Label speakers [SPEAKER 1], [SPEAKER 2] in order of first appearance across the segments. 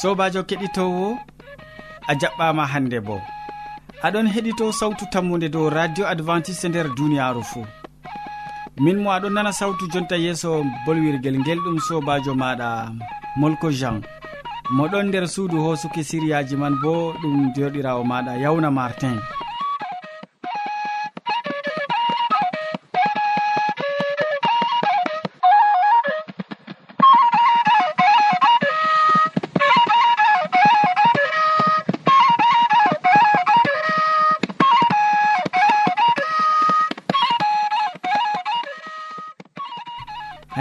[SPEAKER 1] sobajo keɗitowo a jaɓɓama hande bo. Aɗon heɗito sawtu tammude dow radio adventiste nder duniyaru fou min mo aɗon nana sawtu jonta yeeso bolwirguel ngel ɗum sobajo maɗa molko jean. Moɗon nder suudu hosuki siriyaji man bo ɗum joɗirawo maɗa yawna martin.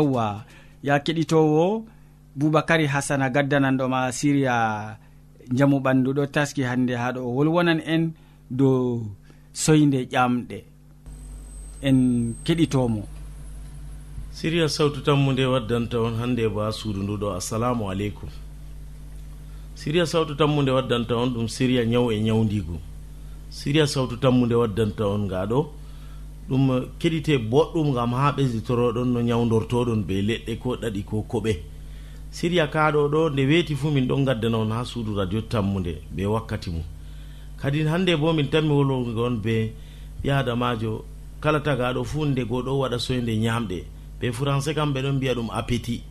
[SPEAKER 1] yewwa ya keɗitowo boubacary hasana gaddananɗoma siriya jamu ɓandu ɗo taski hande ha ɗo. O wolwonan en dow soyde ƴamɗe. En keɗitomo.
[SPEAKER 2] Siriya sawtu tammude waddanta on hande ba suudu nduɗo assalamu aleykum. Siriya sawtu tammude waddanta on ɗum siriya ñaw e ñawdigu siriya sawtu tammude waddanta on ngaɗo ɗum keɗite boɗɗum gam ha ɓesditoroɗon no ñawdortoɗon be leɗɗe ko ɗaɗi ko koɓe. Siriya kaɗo ɗo nde weeti fuu min ɗon gaddana on ha suudu radio tammude be wakkati mum kadi hande bo min tanmi wolwgon be yadamajo kala tagaɗo fuu nde goɗo waɗa soyde ñamɗe ɓe français kam ɓe ɗon mbiya ɗum appétit.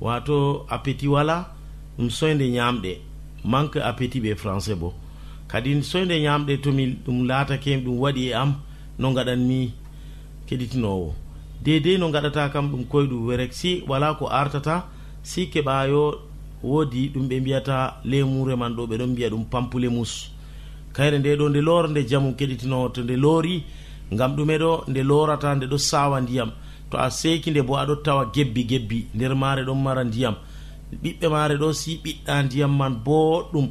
[SPEAKER 2] Wato appétit wala ɗum soyde ñamɗe manque appétit ɓe français bo. Kadi soyde ñamɗe tomi ɗum laatake ɗum waɗi e am no gaɗanmi keɗitinowo. Dedei no gaɗata kam ɗum koyɗum werek si wala ko artata si keɓayo woodi ɗum ɓe mbiyata lemure man ɗo ɓeɗon mbiya ɗum pampulemus. Kayre nde ɗo nde loora nde jamu keɗitinowo to nde loori ngam ɗume ɗo nde lorata nde ɗo sawa ndiyam. To a seki nde bo aɗo tawa gebbi gebbi nder mare ɗon mara ndiyam. Ɓiɓɓe mare ɗo si ɓiɗɗa ndiyam man boɗɗum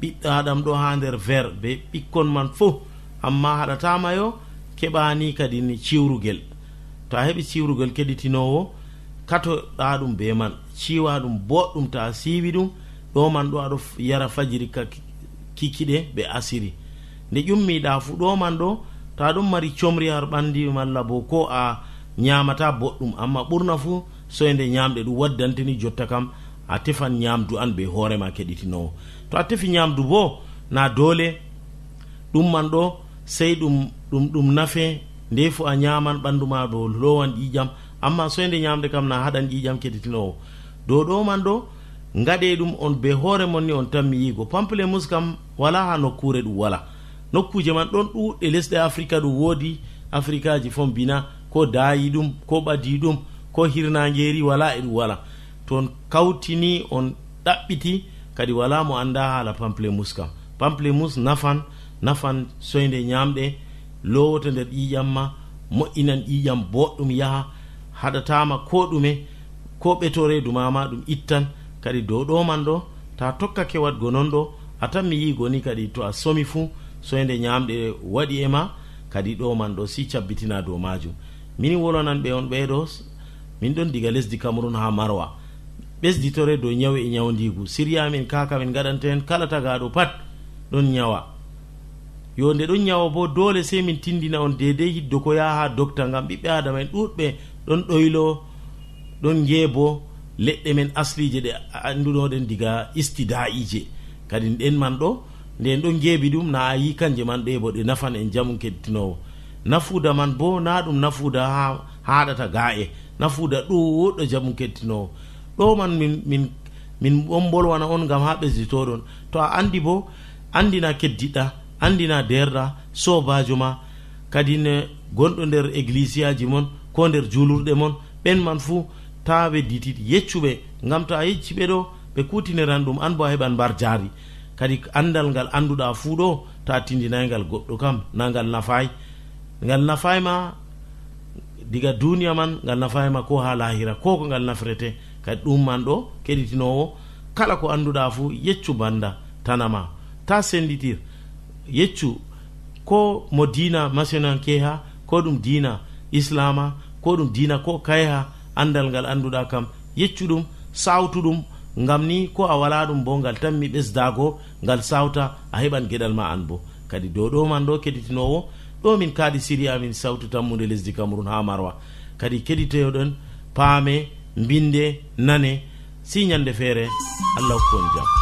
[SPEAKER 2] ɓiɗɗaɗam ɗo ha nder ver be ɓikkon man fo amma haɗatamayo keɓani kadi ni ciwrugel. To a heɓi ciwrugel keɗitinowo katoɗa ɗum be man. Ciwa ɗum boɗɗum ta a siwi ɗum ɗo man ɗo aɗo yara fajiri ka kikiɗe ɓe asiri. Nde ƴummiɗa fu ɗo man ɗo to a ɗum mari comri har ɓandi malla bo ko a ñamata boɗɗum. Amma ɓurna fu soyde e ñamɗe ɗum waddantini jotta kam a tefan ñamdu an be hoorema keɗitinowo. To a tefi ñamdu bo na dole ɗum man ɗo sey ɗum ɗum ɗum nafe nde ndefu a ñaman ɓanduma ɗo lowan ƴiƴam. Amma soyde ñamde kam na haɗan ƴiƴam keɗitinowo. Dow ɗo man ɗo gaɗe ɗum on be hoore mon ni on tanmi yigo. Pample mus kam wala ha nokkure ɗum wala. Nokkuje man ɗon ɗuɗɗe lesɗe africa ɗum woodi. Africaji fon bina ko daayi ɗum ko ɓadi ɗum ko hirnageri wala e ɗum wala. To kawtini on ɗaɓɓiti kadi wala mo anda haala pample mus kam. Pample mus nafan nafan soyde ñamɗe lowoto nder ƴiƴam ma moƴƴinan ƴiƴam boɗɗum yaha haɗatama ko ɗume ko ɓetoredu mama ɗum ittan. Kadi dow ɗo man ɗo ta tokkake wadgo non ɗo a tan mi yi goni kadi to a somi fuu soyde ñamɗe waɗi e ma kadi ɗo man ɗo si cabbitina dow majum min wolonan ɓe on ɓeɗo min ɗon diga lesdi cameron ha marwa. Ɓesditore dow ñawu e ñawdigu siriyamin kaka min gaɗanta hen kala tagaɗo pat ɗon ñawa. yo nde ɗon ñawa bo dole sey min tindina on dedei hiddo ko yaha ha docta gam ɓiɓɓe adama en ɗuɗɓe ɗon ɗoylo ɗon jeebo leɗɗe men aslije ɗe anduɗoɗen diga istida'ije kadi ɗen man ɗo nden ɗon jeebi ɗum na a yi kanje man ɗe bo ɗe nafan en jamu kettinowo. Nafuda man bo na ɗum nafuda ha haɗata ga e nafuda ɗuɗɗo jamu kettinowo. Ɗo man min min min on bolwana on gam ha ɓesditoɗon. To a andi bo andina keddiɗa. andina derɗa sobajo ma kadi ne gonɗo nder église aji mon ko nder julurɗe mon ɓen man fuu ta ɓe yeccuɓe gam to a yecci ɓe ɗo ɓe kutiniran ɗum an bo a heɓan mbar jaari. Kadi andal ngal anduɗa fuu ɗo ta tindinaygal goɗɗo kam na ngal nafay. Ngal nafayma diga duniya man ngal nafayma ko ha lahira ko ko ngal nafrete kadi ɗum man ɗo keɗitinowo kala ko anduɗa fuu yeccu banda tanama ta senditir yeccu ko mo dina masinanke ha ko ɗum dina islama ko ɗum dina ko kayeha andal ngal annduɗa kam yeccu ɗum sawtuɗum ngam ni ko a wala ɗum bo ngal tanmi ɓesdago ngal sawta a heɓan geɗal ma an bo. Kadi dow ɗo man ɗo keɗitinowo ɗo min kaadi siri amin sawtu tammude lesdi cameron ha marwa. Kadi keɗitoyoɗon paame mbinde nane si ñande feere allah hokkon jam.
[SPEAKER 3] jaam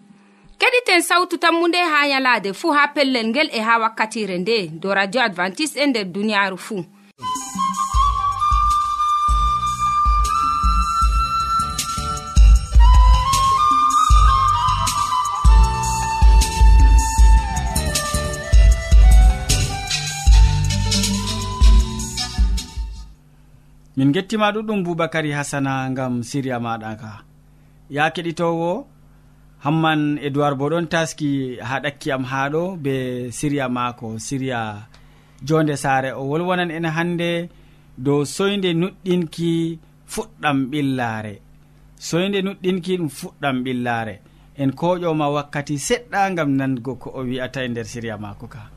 [SPEAKER 3] keɗiten sawtu tammunde ha yalaade fuu ha pellel ngel e ha wakkatire nde. Do radio advantice'e e nder duniyaaru fuu
[SPEAKER 1] min gettima ɗuɗɗum boubacary hasana gam siriya maɗa ka. Ya keɗitowo hamman edoird bo ɗon taski ha ɗakki am ha be siriya mako siriya jonde sare o wolwonan en hande dow soyde nuɗɗinki fuɗɗam ɓillare soyde nuɗɗinki ɗum fuɗɗam ɓillare en koƴoma wakkati seɗɗa gam nango ko o wi'ata e nder siriya mako ka.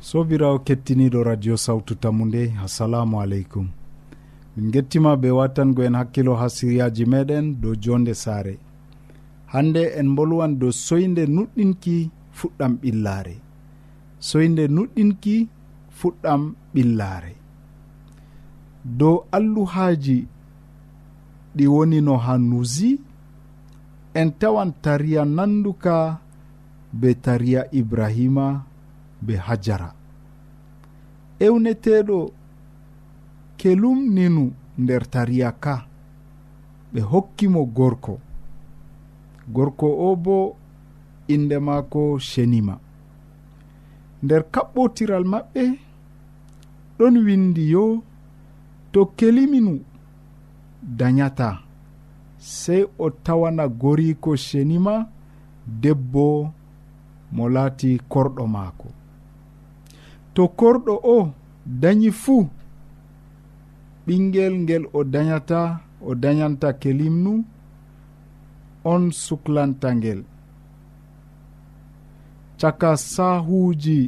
[SPEAKER 4] Sobirawo kettiniɗo radio sawtu tammu nde. Assalamu aleykum. Min gettima be wattango en hakkilo ha siriyaji meɗen dow jonde saare. hande en bolwan dow soyde nuɗɗinki fuɗɗam ɓillaare. Soyde nuɗɗinki fuɗɗam ɓillaare. Dow alluhaaji ɗi wonino ha nusi en tawan tariya nanduka be tariya ibrahima be hajara. Ewneteɗo kelum ninu nder tariya ka ɓe hokkimo gorko. gorko o bo inde maako shenima. Nder kaɓɓotiral maɓɓe ɗon windi yo to keliminu dayata sey o tawana goriko shenima debbo mo laati korɗo maako. To korɗo o dañi fuu ɓingel ngel o dayata o dayanta kelimnu on suklanta ngel caka sahuji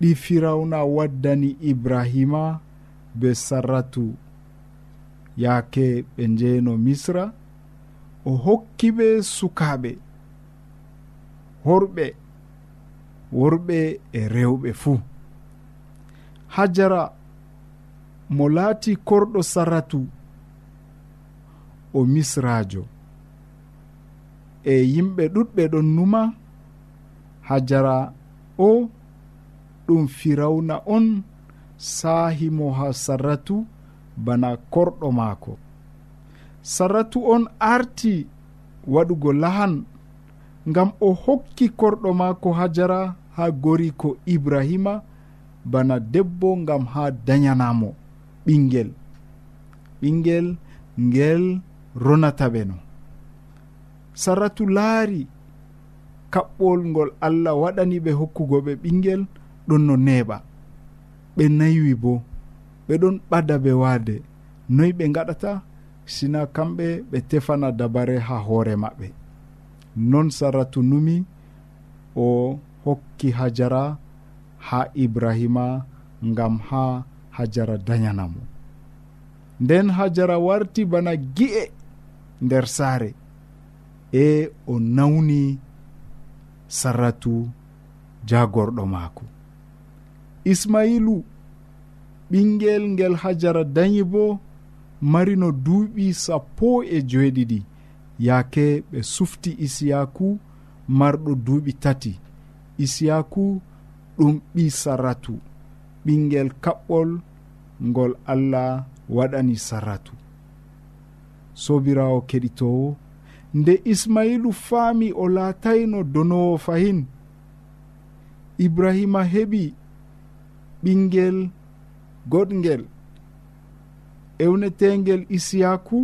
[SPEAKER 4] ɗi firawna waddani ibrahima be sarratu. Yaake ɓe njeeno misra o hokki ɓe sukaaɓe horɓe worɓe e rewɓe fuu hajara mo laati korɗo sarratu o misrajo e yimɓe ɗuɗɓe ɗon numa hajara o ɗum firawna on saahimo ha sarratu bana korɗo maako. Sarratu on arti waɗugo lahan ngam o hokki korɗo maako hajara ha gori ko ibrahima bana debbo ngam ha dayanamo ɓingel ɓingel ngel ronata ɓe no. saratu laari kaɓɓol ngol allah waɗani ɓe hokkugo ɓe ɓingel ɗon no neeɓa. Ɓe naywi bo ɓeɗon ɓada ɓe waade. Noyi ɓe gaɗata sina kamɓe ɓe tefana dabare ha hoore maɓɓe. Non saratu numi o hokki hajara ha ibrahima ngam ha hajara dayanamo nden hajara warti bana gi'e nder saare. e o nawni sarratu jagorɗo maako. Ismailu ɓingel ngel hajara dañi bo marino duuɓi sappo e joeɗiɗi yaake ɓe sufti isiyaku marɗo duuɓi tati. Isiyaku ɗum ɓi sarratu. Ɓingel kaɓɓol ngol allah waɗani sarratu. Sobirawo keɗitowo nde ismailu faami o laatayno donowo fahin. Ibrahima heɓi ɓingel goɗgel ewnetegel isiyaku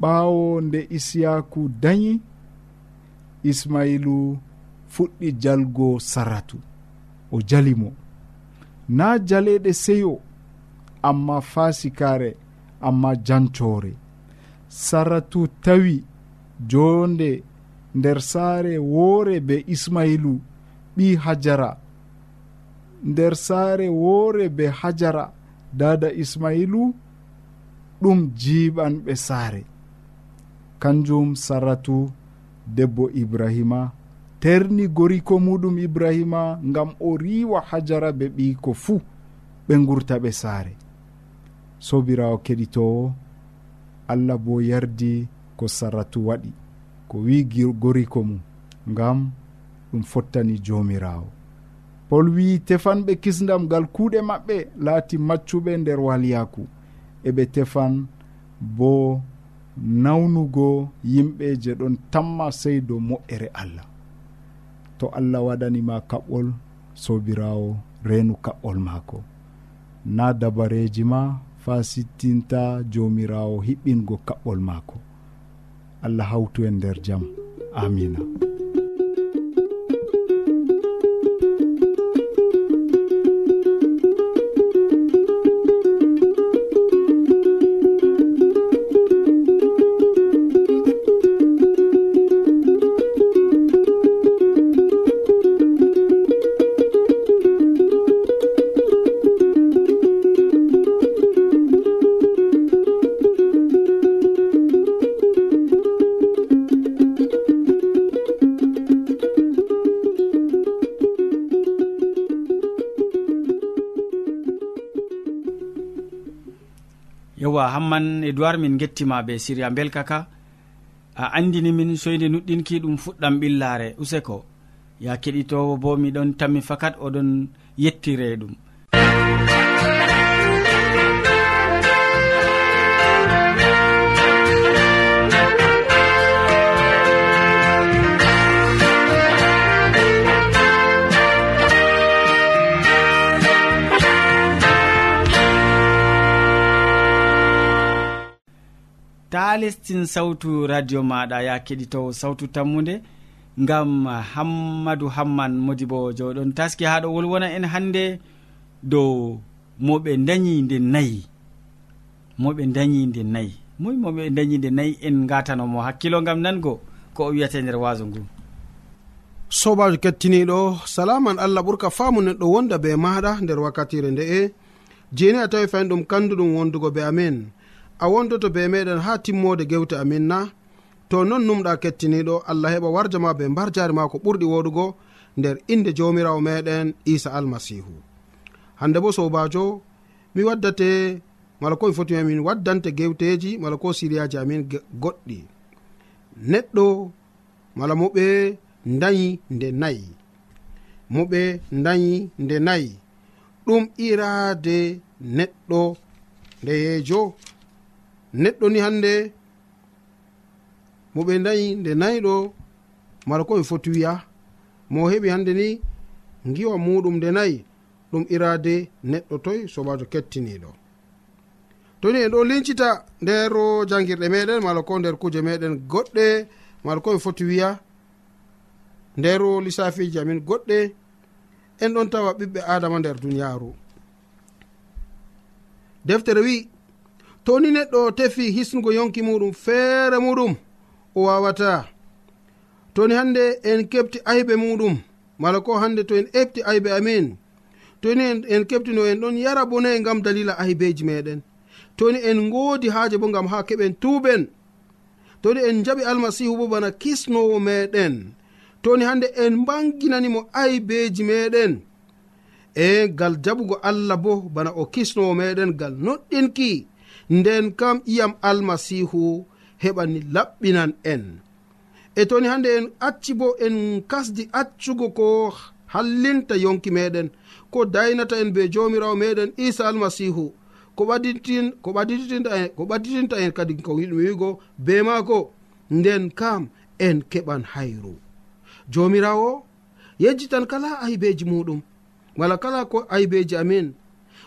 [SPEAKER 4] ɓaawo nde isiyaku dañi. Ismailu fuɗɗi jalgo saratu o jalimo na jaleɗe seyo amma fasikare amma jancore saratu tawi jonde nder saare woore be ismailu ɓi hajara. Nder saare woore be hajara dada ismailu ɗum jiɓanɓe saare. Kanjum saratu debbo ibrahima terni goriko muɗum ibrahima ngam o riwa hajara be ɓiko fuu ɓe gurta ɓe saare. Sobirawo keɗitowo allah bo yardi ko saratu waɗi ko wi goriko mum ngam ɗum fottani jomirawo pol wi tefanɓe kisdam ngal kuuɗe maɓɓe laati maccuɓe nder walyaku eɓe tefan bo nawnugo yimɓe je ɗon tamma sey dow moƴƴere allah. To allah waɗanima kaɓɓol sobirawo reenu kaɓɓol maako. Na dabareji ma fa sittinta jomirawo hiɓɓingo kaɓɓol maako. Allah hawtu en nder jaam amina.
[SPEAKER 1] soba hamman edoird min gettima be siria belkaka a andini min soyde nuɗɗinki ɗum fuɗɗam ɓillare useko. Ya keɗitowo bo miɗon tammi fakat oɗon yettire ɗum. ha lestin sawtu radio maɗa ya keɗitowo sawtu tammude gam hammadou hamman modi bo joɗon taski ha ɗo wolwona en hande dow moɓe dañi nde nayi moɓe dañi nde nayi. Moy moɓe dañi nde nayi en gatanomo hakkilo gam nango ko o wiyate nder waso ngu.
[SPEAKER 5] Sobajo kettiniɗo salaman allah ɓurka faamu neɗɗo wonda be maɗa nder wakkatire nde'e. Jeni a tawi fayin ɗum kanduɗum wondugo be amin a wondoto be meɗen ha timmode gewte amin na. To non numɗa kettiniɗo allah heɓa warja ma be mbar jari ma ko ɓurɗi woɗugo nder inde jamirawo meɗen isa almasihu. Hande bo sobajo mi waddate mala ko mi foti min waddante gewteji mala ko siriyaji amin goɗɗi. Neɗɗo mala moɓe dayi nde nayi. Moɓe dayi nde nayi. Ɗum irade neɗɗo ndeyejo neɗɗo ni hannde mo ɓe dayi nde nayiɗo mala ko ɓe foti wiya mo heɓi hannde ni giwa muɗum nde nayi ɗum irade neɗɗo toy sobajo kettiniɗo. Toni en ɗo lincita nder jangirɗe meɗen mala ko nder kuje meɗen goɗɗe mala ko ɓe foti wiya nder lissafiji amin goɗɗe en ɗon tawa ɓiɓɓe adama nder duniyaru deftere wi toni neɗɗo tefi hisnugo yonki muɗum feere muɗum o wawata. Toni hande en kepti aybe muɗum mala ko hande to en efti aybe amin. Toni en keɓtino en ɗon yara bone gam dalila aybeji meɗen. Toni en ngoodi haaje bo gam ha keɓen tuuɓen toni en jaɓi almasihu bo bana kisnowo meɗen. Toni hande en banginanimo aybeji meɗen. E gal jaɓugo allah bo bana o kisnowo meɗen gal noɗɗinki. nden kam iyam almasihu heɓani laɓɓinan en. E toni hande en acci bo en kasdi accugo ko hallinta yonki meɗen ko daynata en be jomirawo meɗen isa almasihu. Ko ɓaditin ko ɓadititaa ko ɓaditinta en kadi ko yiɗmi wigo be maako. Nden kam en keɓan hayru. Jomirawo yejjitan kala aybeji muɗum. Wala kala ko aybeji amin.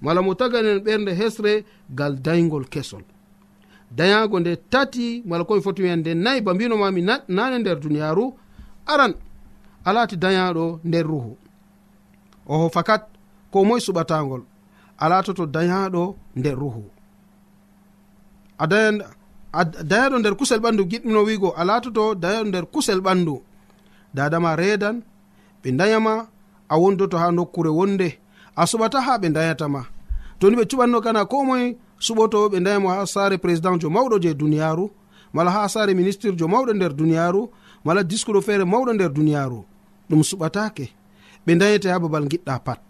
[SPEAKER 5] mala mo taganen ɓernde hesre gal daygol kesol. Dayago nde tati mala komi foti wiyan nde nayi ba mbinomami nane nder duniyaru aran alati dayaɗo nder ruhu. Oho fakat ko moye suɓatagol alatoto dayaɗo nder ruhu. A dayaɗo nder kusel ɓandu giɗɗino wigo alatoto dayaɗo nder kusel ɓandu dadama redan ɓe dayama a wondoto ha nokkure wonde. a suɓata ha ɓe dayatama toni ɓe cuɓanno kana ko moye suɓoto ɓe dayamo ha sare président jo mawɗo je duniyaru mala ha sare ministre jo mawɗo nder duniyaru mala discours feere mawɗo nder duniyaru. Ɗum suɓatake. Ɓe dayete ha babal giɗɗa pat.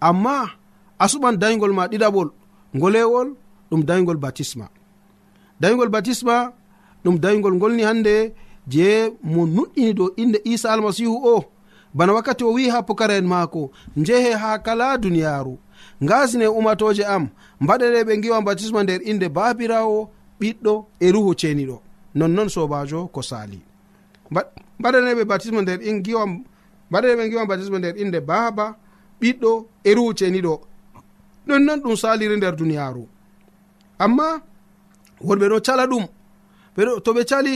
[SPEAKER 5] Amma a suɓan daygol ma ɗiɗaɓol ngolewol ɗum daygol batisma daygol batisma ɗum daygol ngolni hande je mo nuɗɗini dow inde isa almasihu o. bana wakkati o wi ha pukara'en maako njehe ha kala duniyaaru. Ngasine umatoje am mbaɗere ɓe giwa batisma nder inde babirawo ɓiɗɗo e ruhu ceniɗo nonnon sobajo ko sali mbaɗaneɓe batisma nder in giwa mbaɗaneɓe giwa batisma nder inde baba ɓiɗɗo e ruhu ceniɗo nonnon ɗum saliri nder duniyaru amma wonɓe ɗo cala ɗum. To ɓe cali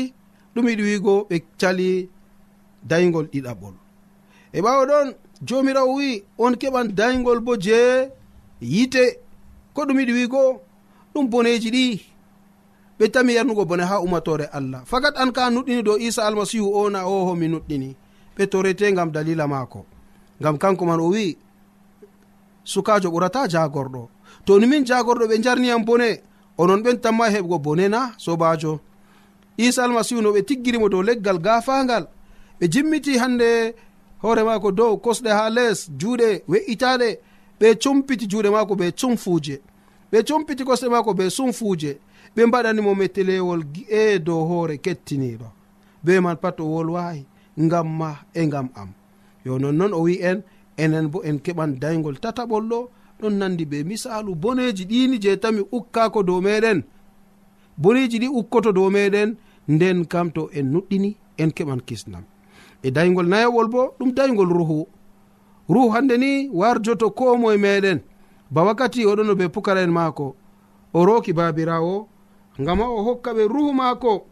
[SPEAKER 5] ɗum yiɗi wigo ɓe cali daygol ɗiɗaɓol. e ɓawo ɗon jomirawo wi on keɓan daygol bo je yite. Ko ɗum yiɗi wigo ɗum boneji ɗi. Ɓe tami yarnugo bone ha umatore allah. Fakat an ka nuɗɗini dow isa almasihu o na oho mi nuɗɗini. Ɓe torete gam dalila maako. Gam kanko man o wi sukajo ɓurata jagorɗo. To ni min jagorɗo ɓe jarniyam bone onon ɓen tamma heɓgo bone na sobajo. Isa almasihu no ɓe tiggirimo dow leggal gafangal. Ɓe jimmiti hande hoore maako dow kosɗe ha les juuɗe we'itaɗe ɓe cumpiti juuɗe maako be cumfuuje ɓe cumpiti kosɗe maako be sumfuuje ɓe mbaɗanimo mettelewol e dow hoore kettiniɗo be man pat o wolwayi ngam ma e ngam am. Yo nonnoon o wi en enen bo en keɓan daygol tataɓol ɗo ɗon nandi be misalu boneji ɗini je tami ukkako dow meɗen boneji ɗi ukkoto dow meɗen nden kam to en nuɗɗini en keɓan kisnam. e daygol nayowol bo ɗum daygol ruhu. Ruhu hande ni warjoto ko moye meɗen. Ba wakkati oɗono be pukara en maako. O roki babirawo ngama o hokka ɓe ruhu maako.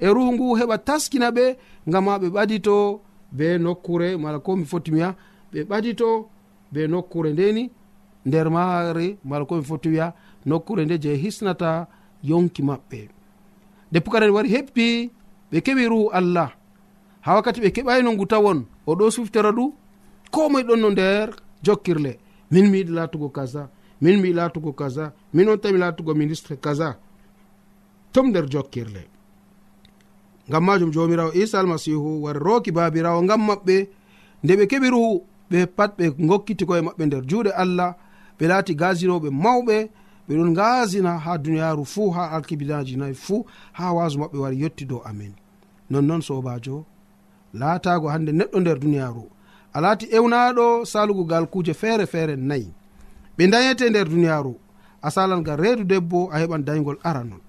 [SPEAKER 5] E ruhu ngu heɓa taskina ɓe ngama ɓe ɓadito be nokkure mala ko mi foti wiya ɓe ɓadito be nokkure ndeni nder maare mala ko mi foti wiya nokkure nde je hisnata yonki maɓɓe. Nde pukaren wari heppi ɓe keɓi ruhu allah. ha wakkati ɓe keɓayno ngu tawon oɗo suftera ɗu ko moye ɗon no nder jokkirle. Min mi yiɗi latugo kaza min mi yiɗi latugo kaza min on tami latugo ministre kaza. Tom nder jokkirle. Ngam majum jomirawo isa almasihu wari roki babirawo ngam maɓɓe nde ɓe keɓi ruhu ɓe pat ɓe gokkiti koye maɓɓe nder juuɗe allah ɓe laati gasinoɓe mawɓe ɓeɗon gasina ha duniyaru fuu ha alkibinaji nayi fuu ha wasu maɓɓe wari yetti dow amin. Nonnoon sobajo laatago hande neɗɗo nder duniyaru a laati ewnaɗo salugugal kuje feere feere nayi. Ɓe dayete nder duniyaru a salan ngal reedu debbo a heɓan daygol aranol.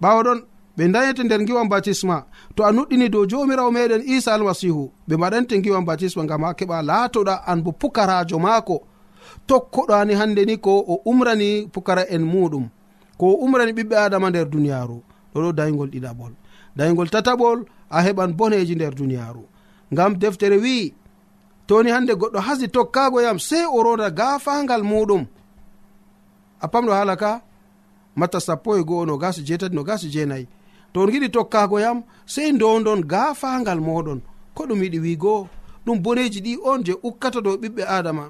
[SPEAKER 5] Ɓawa ɗon ɓe dayete nder giwan batisma to a nuɗɗini dow jomirawo meɗen isa almasihu ɓe mbaɗante giwan batisma ngam ha keɓa laatoɗa an bo pukarajo maako. Tokkoɗani hande ni ko o umrani pukara en muɗum ko o umrani ɓiɓɓe adama nder duniyaru ɗoɗo daygol ɗiɗaɓol. daygol tataɓol a heɓan boneji nder duniyaru ngam deftere wi'i toni hande goɗɗo hasi tokkago yam sey o roda gafangal muɗum. A pamɗo hala ka matta sappo e go'o no gasi jeetati no gasi jeenayi to on giɗi tokkago yam sey ndondon gafangal moɗon ko ɗum yiɗi wigo ɗum boneji ɗi on je ukkata dow ɓiɓɓe adama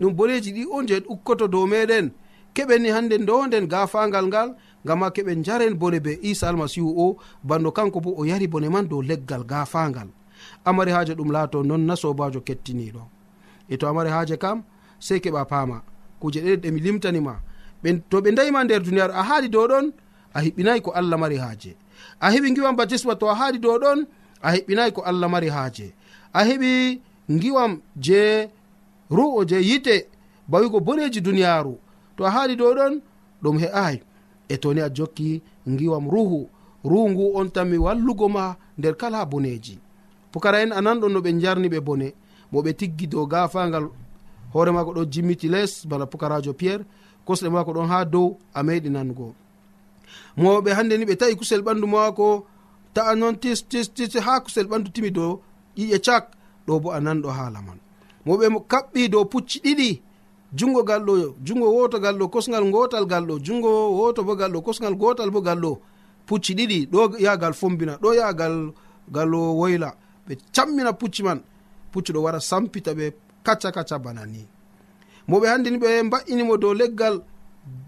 [SPEAKER 5] ɗum boneji ɗi on je ukkoto dow meɗen keɓenni hande ndonden gafangal ngal ngam ma keɓe jaren bone be isa almasihu o bando kanko bo o yari bone man dow leggal gafangal. Amari haaje ɗum laato non na sobajo kettiniɗo. E to amari haaje kam sey keɓa paama. Kuje ɗe ɗemi limtanima. To ɓe dayima nder duniyaru a haali dow ɗon a hiɓɓinayi ko allah mari haaje. A heɓi giwam batisma to a haali dow ɗon a hiɓɓinayi ko allah mari haaje. A heɓi giwam je ru'o je yite bawigo boneji duniyaaru. To a haali dow ɗon ɗum he'ayi e toni a jokki giwam ruhu ruhu ngu on tanmi wallugo ma nder kala boneji. Pukara en ananɗon no ɓe jarni ɓe bone mo ɓe tiggi dow gafangal. Hoore mako ɗo jimmiti les bana pukarajo pierre kosɗe mako ɗon ha dow a meɗi nango. Mowoɓe hande ni ɓe tawi kusel ɓandu mako ta'a non tis tis tis ha kusel ɓandu timi dow ƴiƴe cak ɗo bo a nanɗo haala man. Moɓe kaɓɓi dow pucci ɗiɗi jungo gal ɗo jungo woto gal ɗo kosgal gotal gal ɗo jungo woto bo gal ɗo kosgal gotal bo gal ɗo pucci ɗiɗi ɗo yahgal fombina ɗo yahgal gal woyla ɓe cammina pucci man pucci ɗo wara sampita ɓe kacca kacca bana ni. Mo ɓe handini ɓe mba'inimo dow leggal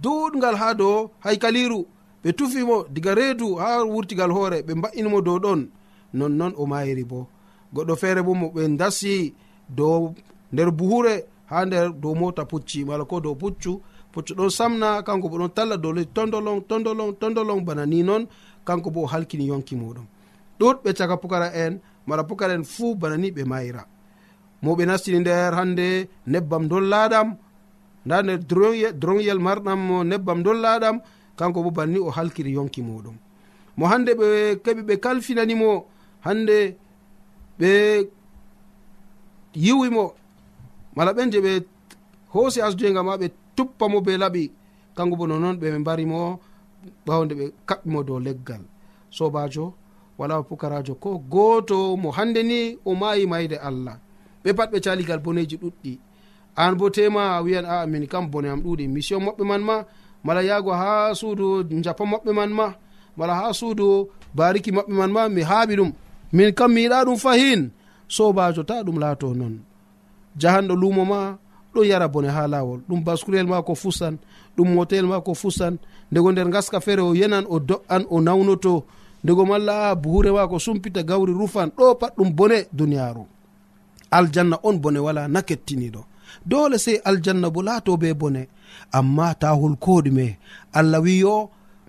[SPEAKER 5] duɗgal ha dow haykaliru ɓe tufimo diga reedu ha wurtigal hoore ɓe mba'inimo dow ɗon nonnon o mayiri bo. Goɗɗo feere bo mo ɓe dasi dow nder buhure ha nder dow mota pucci mala ko dow puccu. Puccu ɗon samna kanko bo ɗon talla dow leydi tondolon tondolon tondolon bana ni noon kanko bo halkini yonki muɗum. Ɗuɗɓe caka pukara en mala pukara en fuu bana ni ɓe mayira moɓe nastini nder hande nebbam dollaɗam nda nder droyel marɗam nebbam dollaɗam kanko bo banni o halkiri yonki muɗum. Mo hande ɓe keɓi ɓe kalfinanimo hande ɓe yiwimo mala ɓen je ɓe hoosi asduyega ma ɓe tuppa mo be laɓi. Kanko bo nonoon ɓe ɓe mbari mo ɓawde ɓe kaɓɓi mo dow leggal. Sobajo wala pukarajo ko gooto mo hande ni o mayi mayde allah. Ɓe pat ɓe caligal boneji ɗuɗɗi. An bo tema a wiyan a min kam bone am ɗuɗi. Mission maɓɓe man ma mala yahgo ha suudu japa maɓɓe man ma mala ha suudu bariki maɓɓe man ma mi haaɓi ɗum. Min kam mi yiɗa ɗum fahin. Sobajo ta ɗum laato noon jahanɗo lumo ma ɗon yara bone ha lawol ɗum bascurel ma ko fusan ɗum motel ma ko fusan. Ndego nder gaska feere o yenan o do'an o nawnoto. Ndego malla a buhure ma ko sumpita gawri rufan ɗo pat ɗum bone duniyaru aljanna on bone wala na kettiniɗo dole sey aljanna bo laato be bone amma ta holkoɗume allah wi yo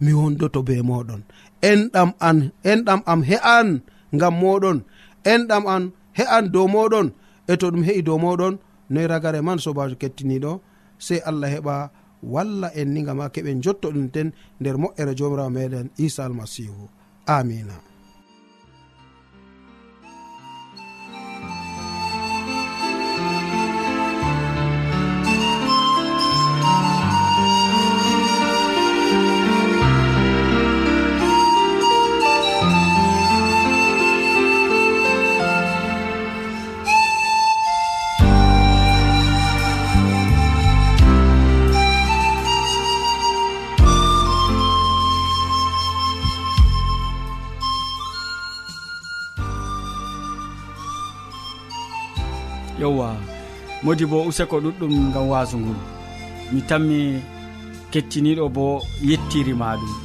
[SPEAKER 5] mi wondoto be moɗon enɗam an enɗam am he'an ngam moɗon enɗam an he'an dow moɗon e to ɗum heƴi dow moɗon noyi ragare man sobajo kettiniɗo sey allah heɓa walla en ni gam ha keɓen jotto ɗum ten nder moƴƴere jomirawo meɗen isa almasihu. Amina.
[SPEAKER 6] modi bo useko ɗuɗɗum gam wasu ngol mi tammi kettiniɗo bo
[SPEAKER 7] yettirima ɗum.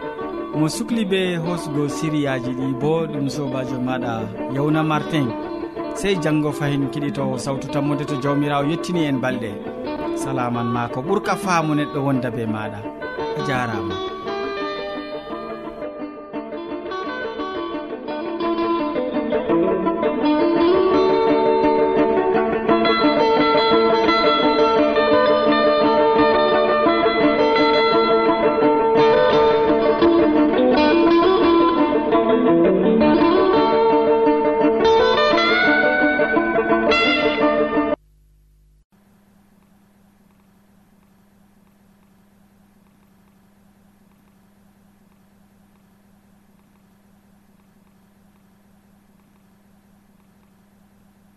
[SPEAKER 7] mo sukli be hosgo siriyaji ɗi bo ɗum sobajo maɗa yawna martin. Sey janggo fayin kiɗitowo sawtu tammode to jawmirawo yettini en balɗe. Salaman ma ko ɓurka faamu neɗɗo wonda be maɗa. A jarama.